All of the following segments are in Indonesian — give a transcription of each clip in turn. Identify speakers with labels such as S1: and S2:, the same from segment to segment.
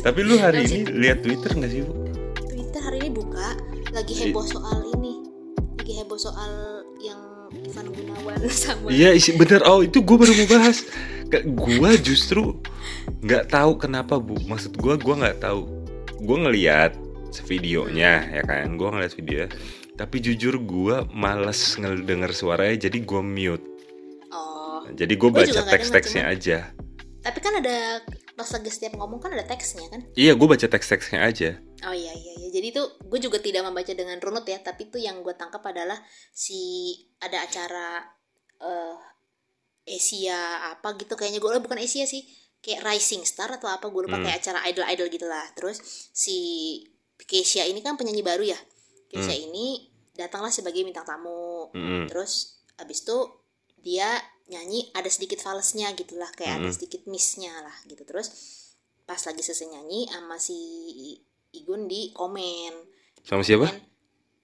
S1: Tapi lu hari ini lihat Twitter nggak sih, Bu?
S2: Twitter hari ini buka lagi heboh soal ini. Lagi heboh soal yang Ivan Gunawan sama
S1: Iya, isi bener. Oh, itu gue baru mau bahas. Gua justru nggak tahu kenapa, Bu. Maksud gua gua nggak tahu. Gua ngeliat videonya, ya kan. Gua ngeliat video. Tapi jujur gua males ngedenger suaranya, jadi gua mute.
S2: Oh,
S1: Jadi gue
S2: Gua
S1: baca teks-teksnya aja.
S2: tapi kan ada pas lagi setiap ngomong kan ada teksnya kan?
S1: Iya, gue baca teks-teksnya aja.
S2: Oh iya iya iya. Jadi itu gue juga tidak membaca dengan runut ya, tapi itu yang gue tangkap adalah si ada acara eh Asia apa gitu kayaknya gue bukan Asia sih, kayak Rising Star atau apa gue lupa
S1: Hmm.
S2: kayak acara idol-idol gitulah. Terus si Keisha ini kan penyanyi baru ya. Keisha
S1: Hmm.
S2: ini datanglah sebagai bintang tamu.
S1: Mm-mm.
S2: Terus abis itu dia nyanyi ada sedikit falsnya gitulah kayak ada
S1: Mm-mm.
S2: sedikit missnya lah gitu. Terus pas lagi selesai nyanyi sama si Igun di komen.
S1: Sama siapa?
S2: Komen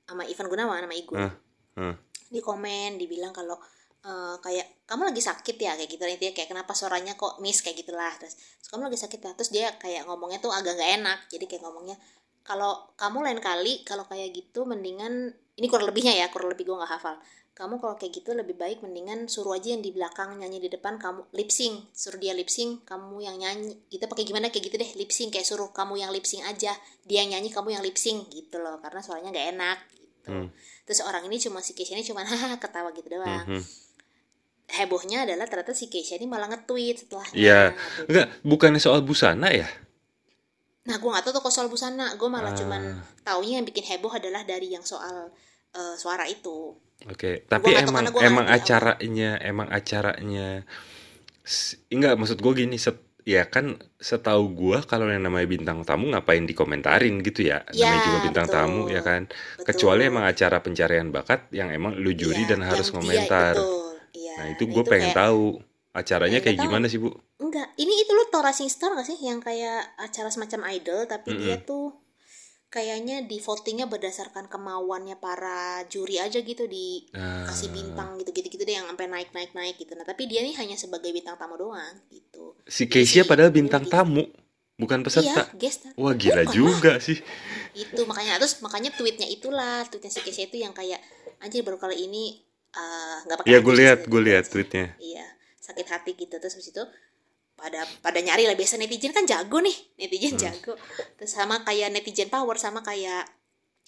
S2: sama Ivan Gunawan sama Igun.
S1: Ah, ah.
S2: di komen dibilang kalau eh, kayak kamu lagi sakit ya? Kayak gitu intinya kayak kenapa suaranya kok miss? Kayak gitulah terus "Terus kamu lagi sakit ya? Terus dia kayak ngomongnya tuh agak nggak enak jadi kayak ngomongnya kalau kamu lain kali kalau kayak gitu mendingan ini kurang lebihnya ya kurang lebih gue nggak hafal kamu kalau kayak gitu lebih baik mendingan suruh aja yang di belakang nyanyi di depan kamu lip sync suruh dia lip sync kamu yang nyanyi kita pakai gimana kayak gitu deh lip sync kayak suruh kamu yang lip sync aja dia yang nyanyi kamu yang lip sync gitu loh karena suaranya nggak enak gitu
S1: Hmm.
S2: terus orang ini cuma si Keisha ini cuma hahaha ketawa gitu doang
S1: Mhm.
S2: hebohnya adalah ternyata si Keisha ini malah nge-tweet setelahnya
S1: Iya.
S2: gitu.
S1: Enggak, bukannya soal busana ya?
S2: nah gue nggak tahu tuh kok soal busana gue malah
S1: Ah.
S2: cuman taunya yang bikin heboh adalah dari yang soal eh, suara itu
S1: Oke, tapi emang
S2: karena gua
S1: emang
S2: ngerti
S1: acaranya emang acaranya enggak maksud gue gini set, ya kan setahu gua kalau yang namanya bintang tamu ngapain dikomentarin gitu ya
S2: Ya,
S1: namanya juga bintang
S2: betul.
S1: tamu ya kan
S2: Betul.
S1: kecuali emang acara pencarian bakat yang emang lu juri
S2: Iya,
S1: dan harus komentar.
S2: Iya,
S1: nah itu gue pengen
S2: kayak-
S1: tahu acaranya
S2: Pengen
S1: kayak
S2: tahu.
S1: gimana sih bu
S2: enggak ini itu lo tau Rising Star gak sih yang kayak acara semacam idol tapi
S1: Mm-mm.
S2: dia tuh kayaknya di votingnya berdasarkan kemauannya para juri aja gitu di
S1: Ah.
S2: kasih bintang gitu gitu gitu deh yang sampai naik naik naik gitu. Nah tapi dia nih hanya sebagai bintang tamu doang gitu.
S1: Si Keisha
S2: si-
S1: padahal bintang
S2: iya.
S1: tamu bukan
S2: iya
S1: peserta.
S2: Guest star.
S1: wah gila
S2: Bukan,
S1: juga sih.
S2: Itu makanya terus makanya tweetnya itulah tweetnya si Keisha itu yang kayak anjir baru kali ini eh, nggak pakai
S1: ya gue lihat gue lihat tweetnya.
S2: Iya sakit hati gitu. Terus habis itu pada pada nyari lah biasa netizen kan jago nih netizen
S1: Hmm.
S2: jago terus sama kayak netizen power sama kayak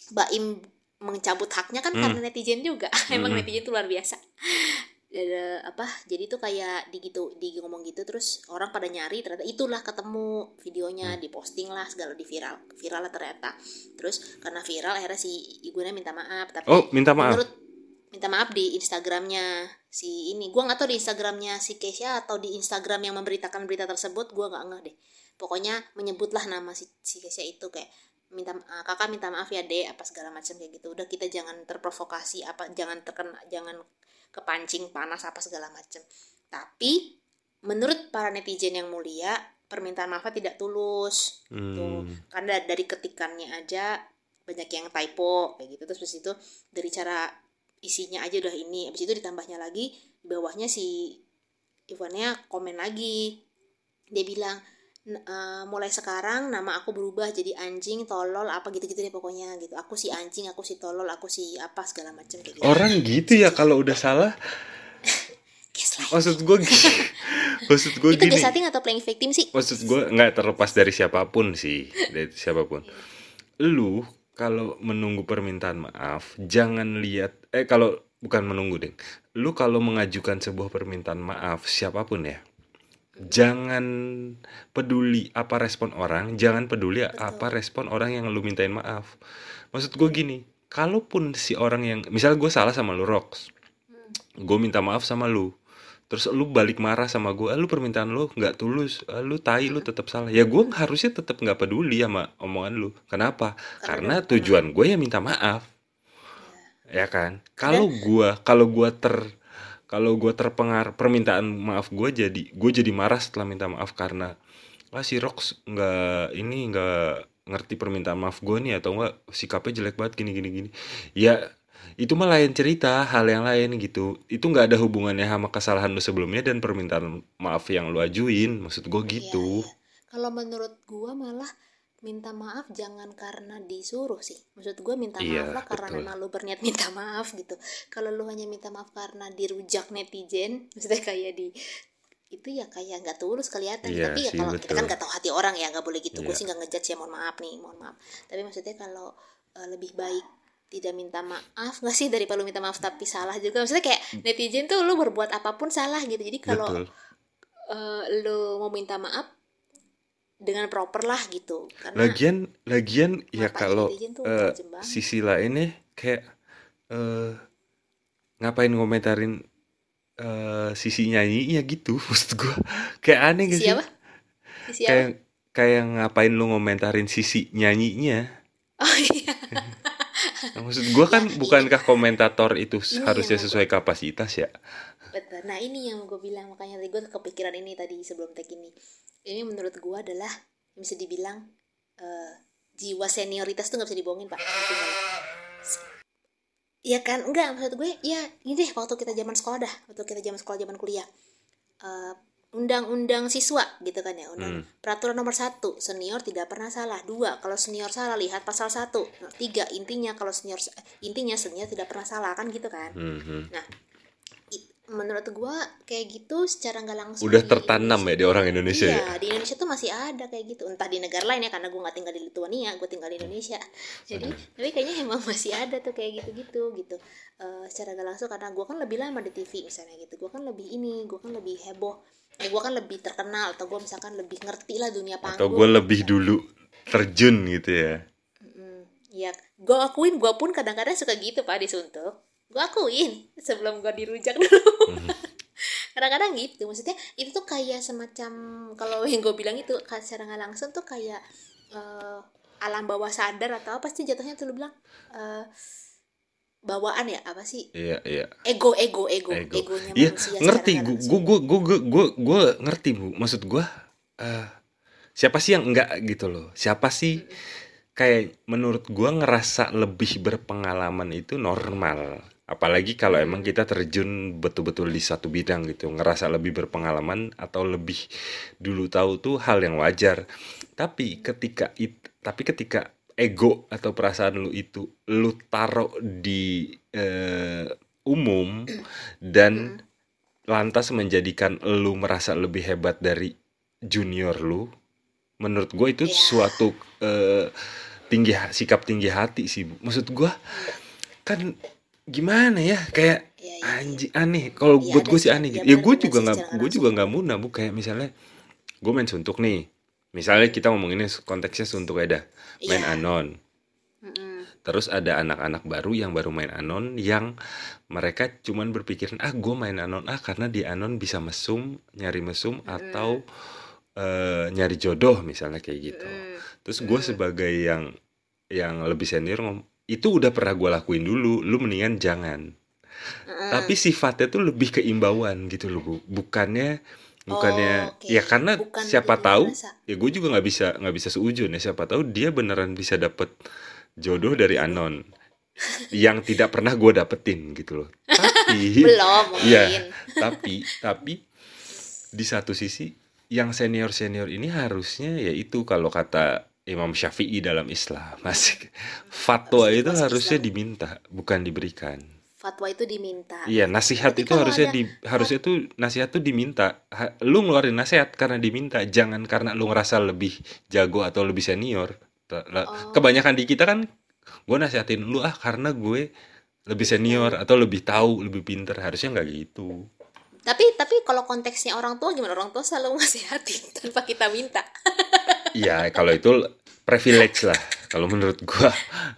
S2: Baim mencabut haknya kan
S1: Hmm.
S2: karena netizen juga emang
S1: Hmm.
S2: netizen tuh luar biasa Ada apa jadi tuh kayak di gitu di ngomong gitu terus orang pada nyari ternyata itulah ketemu videonya
S1: Hmm.
S2: diposting lah segala di viral viral lah ternyata terus karena viral akhirnya si ibunya minta maaf tapi
S1: oh minta maaf
S2: menurut minta maaf di Instagramnya si ini. Gua nggak tahu di Instagramnya si Keisha atau di Instagram yang memberitakan berita tersebut gua nggak ngeh deh. Pokoknya menyebutlah nama si, si Keisha itu kayak minta "Ah, kakak minta maaf ya deh apa segala macam kayak gitu. Udah kita jangan terprovokasi apa jangan terkena jangan kepancing panas apa segala macam. Tapi menurut para netizen yang mulia permintaan maafnya tidak tulus gitu.
S1: Hmm.
S2: karena dari ketikannya aja banyak yang typo kayak gitu. Terus itu dari cara isinya aja udah ini. Habis itu ditambahnya lagi di bawahnya si Ivannya komen lagi. Dia bilang "N- eh, mulai sekarang nama aku berubah jadi anjing tolol apa gitu-gitu deh pokoknya gitu. Aku si anjing aku si tolol aku si apa segala macam kayak gitu.
S1: Orang gitu ya kalau udah salah? Maksud gue maksud gue
S2: itu
S1: gini.
S2: Gaslighting atau playing victim sih.
S1: Maksud gue nggak terlepas dari siapa pun sih dari siapa pun. Lu kalau menunggu permintaan maaf jangan lihat eh kalau bukan menunggu deh lu kalau mengajukan sebuah permintaan maaf siapa pun ya jangan peduli apa respon orang jangan peduli
S2: Betul.
S1: apa respon orang yang lu mintain maaf maksud gue gini kalaupun si orang yang misal gue salah sama lu Rox
S2: Hmm.
S1: gue minta maaf sama lu terus lu balik marah sama gue lu permintaan lu nggak tulus Ah, lu tai lu tetap salah. Ya gue harusnya tetap nggak peduli sama omongan lu. Kenapa? Karena tujuan gue ya minta maaf. Ya kan? Kalau gue kalau gue ter kalau gue terpengaruh permintaan maaf gue jadi gue jadi marah setelah minta maaf karena ah si Rox nggak ini nggak ngerti permintaan maaf gue nih atau enggak sikapnya jelek banget gini gini gini. Ya itu mah lain cerita hal yang lain gitu. Itu nggak ada hubungannya sama kesalahan lu sebelumnya dan permintaan maaf yang lu ajuin. Maksud gue gitu.
S2: Iya, iya. kalau menurut gua malah minta maaf jangan karena disuruh sih. Maksud gua minta
S1: Iya,
S2: maaf lah karena
S1: betul.
S2: memang lu berniat minta maaf gitu. Kalau lu hanya minta maaf karena dirujak netizen maksudnya kayak di itu ya kayak nggak tulus kelihatan.
S1: Iya
S2: tapi ya
S1: sih,
S2: kalau kita kan nggak tahu hati orang ya nggak boleh gitu. Gue
S1: Iya.
S2: sih nggak ngejudge ya mohon maaf nih mohon maaf. Tapi maksudnya kalau eh, lebih baik tidak minta maaf nggak sih? Daripada lu minta maaf tapi salah juga. Maksudnya kayak netizen tuh lu berbuat apa pun salah gitu. Jadi kalau eh, lu mau minta maaf dengan proper lah gitu. Karena
S1: lagian lagian ya kalau
S2: banget.
S1: sisi lainnya kayak eh ngapain ngomentarin eh sisi nyanyinya gitu maksud gua. Kayak aneh gak sih?
S2: siapa Si siapa
S1: kayak kayak ngapain lu ngomentarin sisi nyanyinya?
S2: Oh iya
S1: maksud gua kan bukankah komentator itu
S2: Ini
S1: harusnya
S2: yang
S1: sesuai kapasitas ya
S2: Betul. Nah ini yang gue bilang makanya tadi gue kepikiran ini tadi sebelum tag ini. Ini menurut gue adalah bisa dibilang eh, jiwa senioritas tuh nggak bisa dibohongin pak. Ngerti nggak lo? Ya kan enggak maksud gue ya ini deh waktu kita zaman sekolah dah waktu kita zaman sekolah zaman kuliah Eh, undang-undang siswa gitu kan ya undang
S1: Hmm.
S2: peraturan nomor satu senior tidak pernah salah dua kalau senior salah lihat pasal satu Nah, tiga intinya kalau senior eh, intinya senior tidak pernah salah kan gitu kan
S1: Mhm.
S2: Nah, i- menurut gua kayak gitu secara nggak langsung
S1: udah
S2: di
S1: tertanam ya di orang Indonesia
S2: Iya,
S1: ya
S2: di Indonesia tuh masih ada kayak gitu. Entah di negara lain ya karena gua nggak tinggal di Lithuania, gua tinggal di Indonesia. Jadi, tapi kayaknya emang masih ada tuh kayak gitu-gitu gitu. Eh, secara nggak langsung karena gua kan lebih lama di TV misalnya gitu. Gua kan lebih ini, gua kan lebih heboh. Eh, gua kan lebih terkenal atau gua misalkan lebih ngerti lah dunia panggung.
S1: atau gue lebih dulu terjun gitu ya
S2: Mm, Iya, gue akuin gue pun kadang-kadang suka gitu pak disuntuk. Gue akuin sebelum gue dirujak dulu. kadang-kadang gitu, maksudnya itu tuh kayak semacam kalau yang gue bilang itu secara nggak langsung tuh kayak eh, alam bawah sadar atau apa sih jatuhnya tuh lu bilang? Eh, bawaan ya? Apa sih?
S1: Iya iya.
S2: Ego ego ego,
S1: Ego.
S2: egonya
S1: Iya,
S2: manusia
S1: ngerti. gue gue gue gue gue gue ngerti bu. Maksud gue eh siapa sih yang enggak gitu loh? Siapa sih kayak menurut gue ngerasa lebih berpengalaman itu normal apalagi kalau emang kita terjun betul-betul di satu bidang gitu ngerasa lebih berpengalaman atau lebih dulu tahu tuh hal yang wajar. Tapi ketika it, tapi ketika ego atau perasaan lu itu lu taruh di eh, umum dan lantas menjadikan lu merasa lebih hebat dari junior lu menurut gue itu
S2: Iya.
S1: suatu eh, tinggi sikap tinggi hati sih maksud gue kan gimana ya kayak
S2: Iya, iya, iya.
S1: anjing aneh kalau
S2: Iya,
S1: buat
S2: ada
S1: gue
S2: sih.
S1: aneh
S2: Iya,
S1: gitu ya gue juga nggak gue juga nggak muna bu kayak misalnya gue main suntuk nih misalnya kita ngomonginnya konteksnya suntuk aja dah. main
S2: Iya.
S1: anon. Terus ada anak-anak baru yang baru main anon yang mereka cuman berpikiran ah gue main anon ah karena di anon bisa mesum nyari mesum atau eh, nyari jodoh misalnya kayak gitu.
S2: Mm.
S1: Terus gue sebagai yang yang lebih senior ngom itu udah pernah gue lakuin dulu, lu mendingan jangan.
S2: Mm-mm.
S1: Tapi sifatnya tuh lebih keimbauan gitu loh bu, bukannya bukannya
S2: Oh, oke.
S1: ya karena
S2: Bukan
S1: siapa tahu
S2: rasa.
S1: ya gue juga nggak bisa nggak bisa seujun ya siapa tahu dia beneran bisa dapet jodoh dari anon yang tidak pernah gue dapetin gitu loh tapi
S2: belum mungkin
S1: Iya. tapi tapi di satu sisi yang senior senior ini harusnya ya itu kalau kata Imam Syafi'i dalam Islam masih fatwa itu harusnya
S2: Islam.
S1: diminta bukan diberikan
S2: fatwa itu diminta
S1: Iya, nasihat
S2: Tapi
S1: itu harusnya
S2: ada
S1: di harusnya tuh nasihat tuh diminta. Ha- lu ngeluarin nasihat karena diminta, jangan karena lu ngerasa lebih jago atau lebih senior.
S2: Oh.
S1: Kebanyakan di kita kan gue nasihatin lu ah karena gue lebih senior atau lebih tahu, lebih pinter. Harusnya nggak gitu.
S2: tapi tapi kalau konteksnya orang tua gimana orang tua selalu nasihatin tanpa kita minta
S1: Iya, kalau itu privilege lah. Kalau menurut gua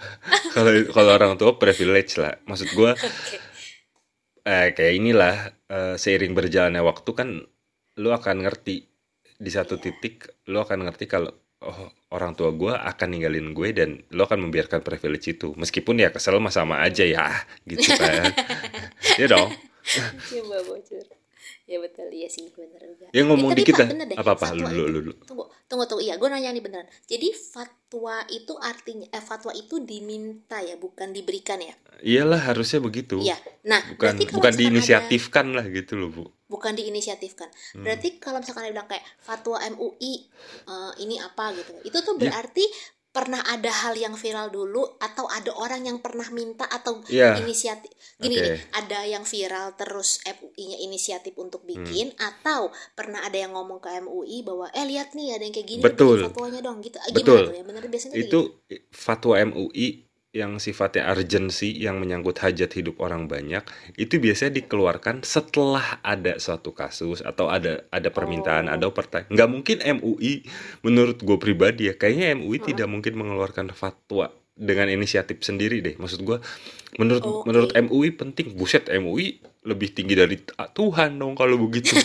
S1: kalau kalau orang tua privilege lah. Maksud gua
S2: Oke.
S1: eh, kayak inilah eh, seiring berjalannya waktu kan lu akan ngerti di satu
S2: Iya.
S1: titik lu akan ngerti kalau oh orang tua gue akan ninggalin gue dan lu akan membiarkan privilege itu meskipun ya kesel sama aja ya gitu kan ya dong
S2: bocor ya betul. Iya sih bener juga.
S1: Ya ngomong
S2: Eh,
S1: dikit lah apa apa? Lu lu lu,
S2: tunggu tunggu tunggu. Iya gue nanya nih beneran. Jadi fatwa itu artinya eh fatwa itu diminta ya bukan diberikan ya?
S1: Iyalah harusnya begitu.
S2: Iya. Nah
S1: bukan
S2: berarti
S1: bukan
S2: misalkan ada-
S1: diinisiatifkan lah gitu loh bu.
S2: Bukan diinisiatifkan. Berarti kalau misalkan dia bilang kayak fatwa MUI eh, ini apa? gitu. Itu tuh
S1: Ya.
S2: Pernah ada hal yang viral dulu atau ada orang yang pernah minta atau
S1: Ya.
S2: inisiatif gini
S1: Oke.
S2: nih ada yang viral terus MUI-nya inisiatif untuk
S1: Hmm.
S2: bikin atau pernah ada yang ngomong ke MUI bahwa eh lihat nih ada yang kayak gini
S1: Betul.
S2: fatwanya dong gitu Ah,
S1: Betul.
S2: gimana tuh ya bener biasanya
S1: itu fatwa MUI yang sifatnya urgency yang menyanggut hajat hidup orang banyak itu biasanya dikeluarkan setelah ada suatu kasus atau ada ada permintaan
S2: Oh.
S1: ada pertanyaan nggak mungkin MUI menurut gue pribadi ya kayaknya MUI tidak mungkin mengeluarkan fatwa dengan inisiatif sendiri deh. Maksud gue menurut
S2: Oke.
S1: menurut MUI penting. Buset MUI lebih tinggi dari Tuhan dong kalau begitu.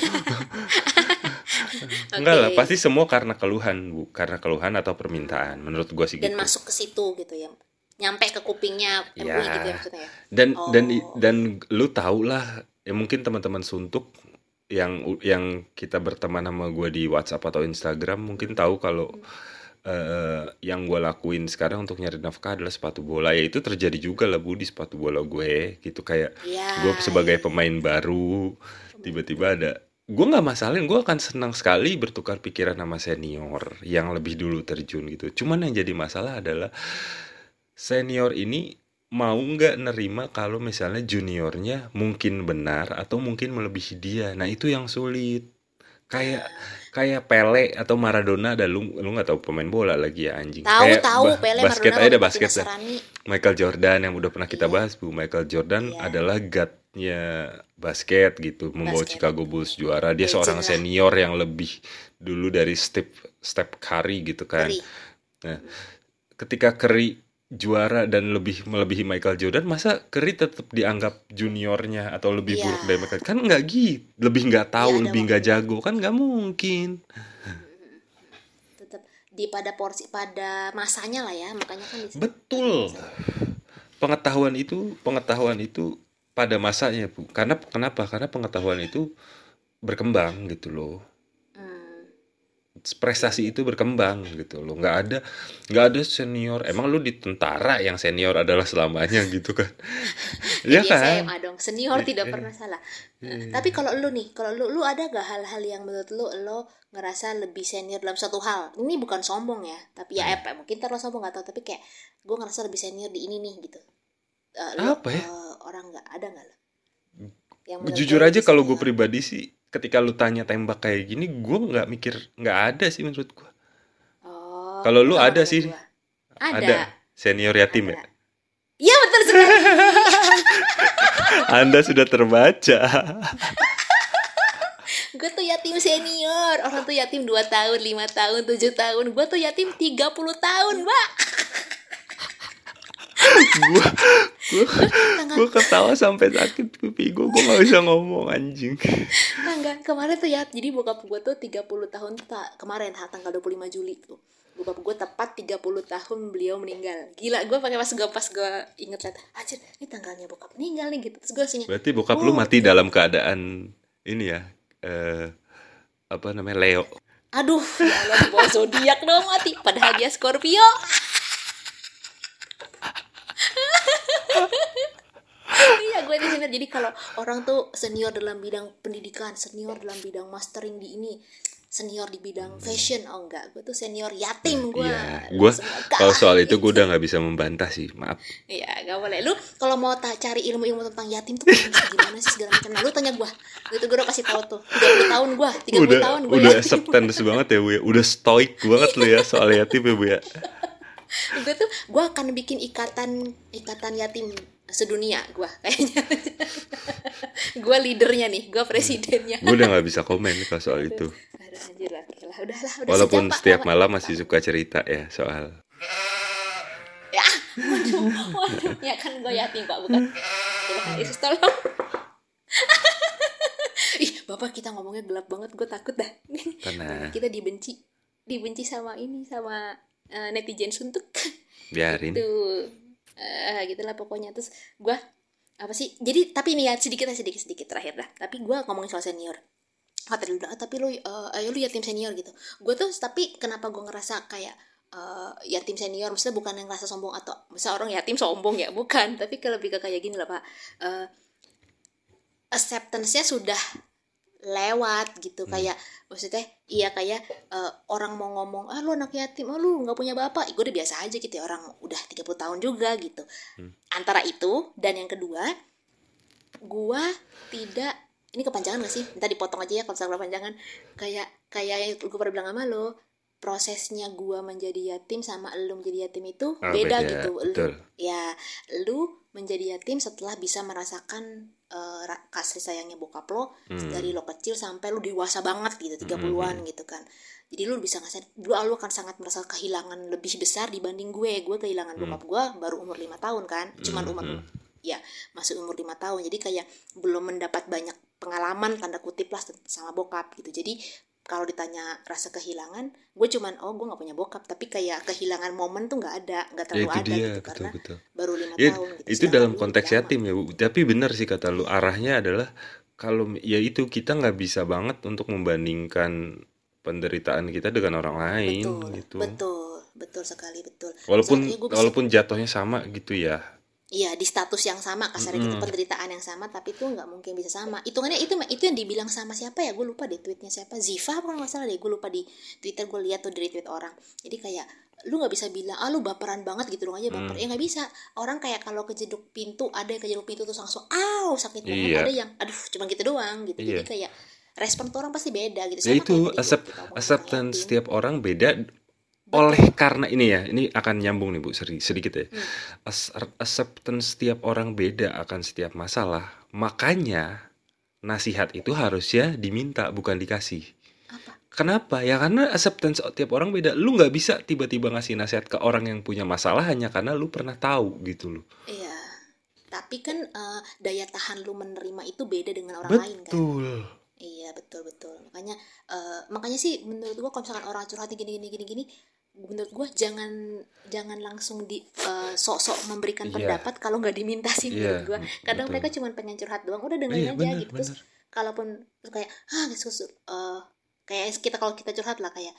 S1: Enggak lah pasti semua karena keluhan bu. Karena keluhan atau permintaan menurut gue sih
S2: dan
S1: gitu.
S2: masuk ke situ gitu ya nyampe ke kupingnya MUI
S1: Ya.
S2: gitu ya maksudnya ya?
S1: Dan dan
S2: Oh.
S1: dan lu tau lah ya mungkin teman-teman suntuk yang yang kita berteman sama gue di WhatsApp atau Instagram mungkin tahu kalau eh, yang gue lakuin sekarang untuk nyari nafkah adalah sepatu bola. Ya itu terjadi juga lah bu di sepatu bola gue gitu. Kayak
S2: ya
S1: gue sebagai pemain baru tiba-tiba ada gue nggak masalahin gue akan senang sekali bertukar pikiran sama senior yang lebih dulu terjun gitu. Cuman yang jadi masalah adalah senior ini mau nggak nerima kalau misalnya juniornya mungkin benar atau mungkin melebihi dia nah itu yang sulit kayak kayak Pele atau Maradona ada lu lu nggak tahu pemain bola lagi ya anjing
S2: tahu
S1: Kayak
S2: tahu
S1: ba-
S2: Pele
S1: basket
S2: Maradona
S1: aja ada basket.
S2: Sarani.
S1: Michael Jordan yang udah pernah kita
S2: Iya.
S1: bahas bu Michael Jordan
S2: Iya.
S1: adalah guardnya basket gitu membawa
S2: Basket.
S1: Chicago Bulls juara dia
S2: Legend
S1: seorang
S2: lah.
S1: senior yang lebih dulu dari Step Step Curry gitu kan
S2: Curry.
S1: ketika Curry juara dan lebih melebihi Michael Jordan masa Curry tetap dianggap juniornya atau lebih
S2: Iya.
S1: buruk dari Michael? Kan nggak gitu lebih nggak tahu
S2: Iya, ada
S1: lebih nggak jago. Kan nggak mungkin.
S2: Tetap di pada porsi pada masanya lah ya. Makanya kan
S1: betul. pengetahuan itu pengetahuan itu pada masanya bu. Karena kenapa? Karena pengetahuan itu berkembang gitu loh. Prestasi itu berkembang gitu loh. Nggak ada nggak ada senior. Emang lu di tentara yang senior adalah selamanya gitu kan? Iya
S2: Jadi
S1: kan?
S2: SMA dong senior
S1: Iya,
S2: tidak
S1: iya.
S2: pernah salah.
S1: Iya.
S2: tapi kalau lu nih kalau lu lu ada gak hal-hal yang menurut lu lo ngerasa lebih senior dalam suatu hal? Ini bukan sombong ya tapi
S1: Hmm.
S2: ya apa mungkin terlalu sombong gak tau tapi kayak gue ngerasa lebih senior di ini nih gitu. Eh, lu,
S1: Apa ya?
S2: eh, orang nggak ada nggak lo? Yang
S1: jujur aja kalau gue pribadi sih ketika lu tanya tembak kayak gini gue nggak mikir nggak ada sih menurut gue
S2: oh,
S1: Kalau lu ada sih.
S2: gua. ada,
S1: senior yatim ya
S2: Ada. Iya betul sekali.
S1: anda sudah terbaca
S2: gue tuh yatim senior. Orang tuh yatim 2 tahun, 5 tahun, 7 tahun. Gue tuh yatim 30 tahun, Mbak.
S1: Gue gue ketawa sampai sakit pipi gue gue nggak bisa ngomong anjing
S2: tanggal kemarin tuh ya. Jadi bokap gue tuh 30 tahun tak, kemarin ha, tanggal 25 Juli tuh. Bokap gue tepat 30 tahun beliau meninggal. Gila, gue pakai pas gue pas gue inget liat, anjir, ini tanggalnya bokap meninggal nih gitu. Terus gue langsung
S1: berarti bokap lu
S2: Oh,
S1: mati
S2: iya.
S1: dalam keadaan ini ya eh apa namanya Leo
S2: Aduh, ya Allah di bawah zodiak dong mati. Padahal dia Scorpio. iya gue di sini jadi kalau orang tuh senior dalam bidang pendidikan senior dalam bidang mastering di ini senior di bidang fashion oh enggak gue tuh senior yatim gue Lu
S1: gue kalau soal itu
S2: gitu.
S1: gue udah nggak bisa membantah sih, maaf.
S2: Iya, gak boleh. Lu kalau mau ta- cari ilmu-ilmu tentang yatim tuh gimana sih, gimana sih segala macam. Nah, lu tanya gua. Itu gua udah kasih tahu tuh. 30 tahun gua, 30
S1: Udah
S2: tahun gua
S1: udah acceptance banget ya bu ya, udah stoik banget lu ya soal yatim ya bu ya.
S2: gue tuh gue akan bikin ikatan ikatan yatim sedunia gue kayaknya. Gue leadernya nih gue presidennya.
S1: Gue udah nggak bisa komen kalau soal itu.
S2: aduh anjir lah. Udah lah udah
S1: Walaupun
S2: sejam, Pak.
S1: setiap malam masih suka cerita ya soal.
S2: ya waduh waduh. Ya kan gue yatim pak bukan. Yesus tolong. Ih bapak kita ngomongnya gelap banget gue takut dah.
S1: Tenang,
S2: kita dibenci dibenci sama ini sama eh, netizen suntuk.
S1: Biarin.
S2: gitu eh gitulah pokoknya. Terus gua apa sih jadi tapi nih ya sedikit sedikit sedikit terakhir dah tapi gua ngomongin soal senior. Kata lu "Ah, tapi lu eh, ayo lu yatim senior gitu. Gue tuh tapi kenapa gua ngerasa kayak eh, yatim senior maksudnya bukan yang ngerasa sombong atau misalnya orang yatim sombong ya? Bukan tapi ke lebih ke kayak gini lah pak. Eh, acceptance-nya sudah lewat gitu
S1: Hmm.
S2: kayak maksudnya iya kayak eh, orang mau ngomong ah lu anak yatim ah lu nggak punya bapak gue udah biasa aja gitu ya orang udah 30 tahun juga gitu
S1: Hmm.
S2: antara itu dan yang kedua gua tidak ini kepanjangan gak sih? Minta dipotong aja ya kalau misalnya kepanjangan. Kayak kayak yang gue pernah bilang sama lo, prosesnya gua menjadi yatim sama lu menjadi yatim itu
S1: Ah,
S2: beda,
S1: beda,
S2: gitu. Lu ya lu menjadi yatim setelah bisa merasakan ra- kasih sayangnya bokap lo
S1: Hmm.
S2: dari lo kecil sampai lu dewasa banget gitu 30-an gitu kan. Jadi lu bisa ngasih dulu lu akan sangat merasa kehilangan lebih besar dibanding gue. Gue kehilangan bokap gue baru umur lima tahun kan. Cuman umur
S1: Hmm.
S2: ya masih umur lima tahun. Jadi kayak belum mendapat banyak pengalaman tanda kutip lah sama bokap gitu. Jadi kalau ditanya rasa kehilangan, gue cuman oh gue nggak punya bokap, tapi kayak kehilangan momen tuh nggak ada, nggak
S1: Ya
S2: terlalu
S1: itu
S2: ada
S1: dia,
S2: gitu
S1: betul
S2: karena
S1: betul.
S2: baru lima
S1: Ya,
S2: tahun gitu.
S1: itu dalam konteks yatim ya, Bu. Tapi benar sih kata lu, arahnya adalah kalau ya itu kita nggak bisa banget untuk membandingkan penderitaan kita dengan orang lain
S2: Betul,
S1: gitu.
S2: betul, betul sekali betul.
S1: Walaupun
S2: bisa-
S1: walaupun jatuhnya sama gitu ya.
S2: Iya di status yang sama kasarnya gitu
S1: Mm-mm.
S2: penderitaan yang sama tapi itu nggak mungkin bisa sama. Hitungannya itu itu yang dibilang sama siapa ya? Gue lupa deh tweetnya siapa. Ziva apa nggak salah deh gue lupa di Twitter gue lihat tuh dari tweet orang. Jadi kayak lu nggak bisa bilang ah lu baperan banget gitu dong aja baper.
S1: Hmm.
S2: ya nggak bisa. Orang kayak kalau kejeduk pintu ada yang kejeduk pintu terus langsung aw sakit banget.
S1: Iya.
S2: ada yang aduh cuma gitu doang gitu. Jadi
S1: Iya.
S2: kayak respon tuh orang pasti beda gitu.
S1: Ya
S2: Sama
S1: itu
S2: kayak tadi
S1: accept,
S2: kita
S1: acceptance setiap orang beda oleh karena ini ya ini akan nyambung nih bu seri- sedikit ya.
S2: Hmm.
S1: Acceptance setiap orang beda akan setiap masalah. Makanya nasihat itu harusnya diminta bukan dikasih.
S2: Apa?
S1: Kenapa? Ya karena acceptance tiap orang beda. Lu nggak bisa tiba-tiba ngasih nasihat ke orang yang punya masalah hanya karena lu pernah tahu gitu loh.
S2: Iya. Tapi kan eh, daya tahan lu menerima itu beda dengan orang lain kan?
S1: Betul
S2: Iya betul betul makanya eh, makanya sih menurut gua kalau misalkan orang curhat gini gini gini gini menurut gua jangan jangan langsung di eh, sok-sok memberikan
S1: Iya.
S2: pendapat kalau nggak diminta sih menurut
S1: Iya,
S2: gua kadang
S1: betul.
S2: mereka cuma pengen curhat doang udah dengerin
S1: Iya,
S2: aja
S1: bener,
S2: gitu terus
S1: bener.
S2: kalaupun terus kayak ah eh, kayak kita kalau kita curhat lah kayak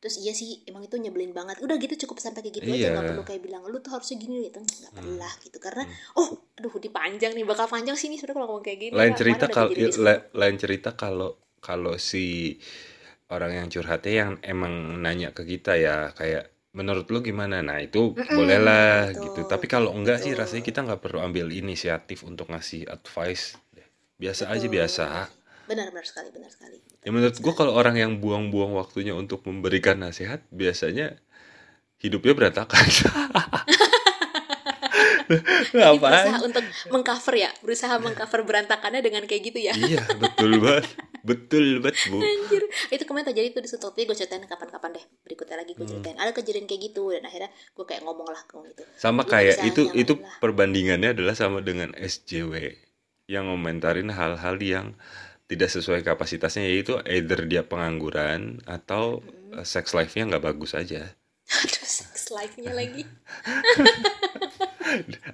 S2: terus iya sih emang itu nyebelin banget. Udah gitu cukup sampai kayak gitu aja
S1: Iya. Hmm.
S2: nggak perlu kayak bilang lu tuh harusnya gini gitu. Nggak perlu lah gitu karena oh aduh dipanjang nih bakal panjang sih nih sebenarnya kalau ngomong kayak gini.
S1: Lain cerita kalau la- lain cerita kalau kalau si orang yang curhatnya yang emang nanya ke kita ya kayak menurut lu gimana? Nah itu
S2: Mm-mm,
S1: bolehlah
S2: betul,
S1: gitu. Tapi kalau enggak sih
S2: betul.
S1: rasanya kita nggak perlu ambil inisiatif untuk ngasih advice. Biasa aja
S2: Betul.
S1: Biasa
S2: benar benar sekali benar sekali.
S1: Ya menurut gua kalau orang yang buang-buang waktunya untuk memberikan nasihat biasanya hidupnya berantakan.
S2: Jadi berusaha untuk mengcover ya berusaha mengcover berantakannya dengan kayak gitu ya.
S1: Iya betul banget betul banget bu.
S2: Anjir. Itu kemarin terjadi tuh di tapi gue ceritain kapan-kapan deh berikutnya lagi gue
S1: Hmm.
S2: ceritain. Ada kejadian kayak gitu dan akhirnya gue kayak ngomong lah ke gitu
S1: sama
S2: Lu
S1: kayak itu itu
S2: lah.
S1: perbandingannya adalah sama dengan SJW yang ngomentarin hal-hal yang tidak sesuai kapasitasnya yaitu either dia pengangguran atau uh, sex life-nya nggak bagus aja.
S2: Aduh sex life-nya lagi.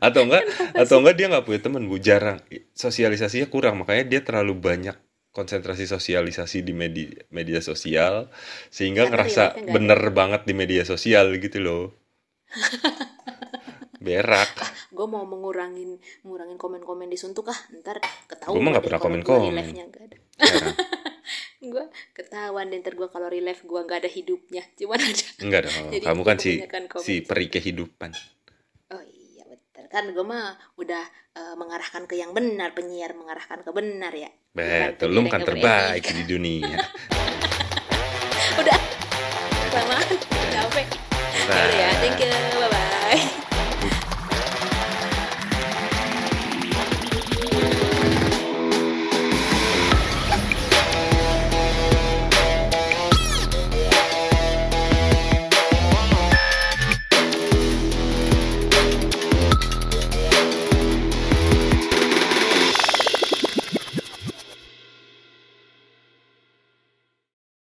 S1: Atau enggak atau enggak dia nggak punya teman bu. Jarang. Sosialisasinya kurang makanya dia terlalu banyak konsentrasi sosialisasi di media media sosial sehingga ngerasa bener banget di media sosial gitu loh berak.
S2: Gue mau mengurangin ngurangin komen-komen di suntuk ah. Ntar ketahuan
S1: Gua mah nggak
S2: deh
S1: pernah komen-komen.
S2: gue ketahuan ntar gue kalau relive gue nggak ada hidupnya. Cuman ada
S1: enggak dong
S2: Jadi
S1: kamu kan si
S2: komen.
S1: si peri kehidupan.
S2: Oh iya betul. Kan gue mah udah eh, mengarahkan ke yang benar penyiar mengarahkan ke benar ya.
S1: Betul lu kan terbaik di dunia.
S2: Udah. Kelamaan capek.
S1: Bye.
S2: Ya thank you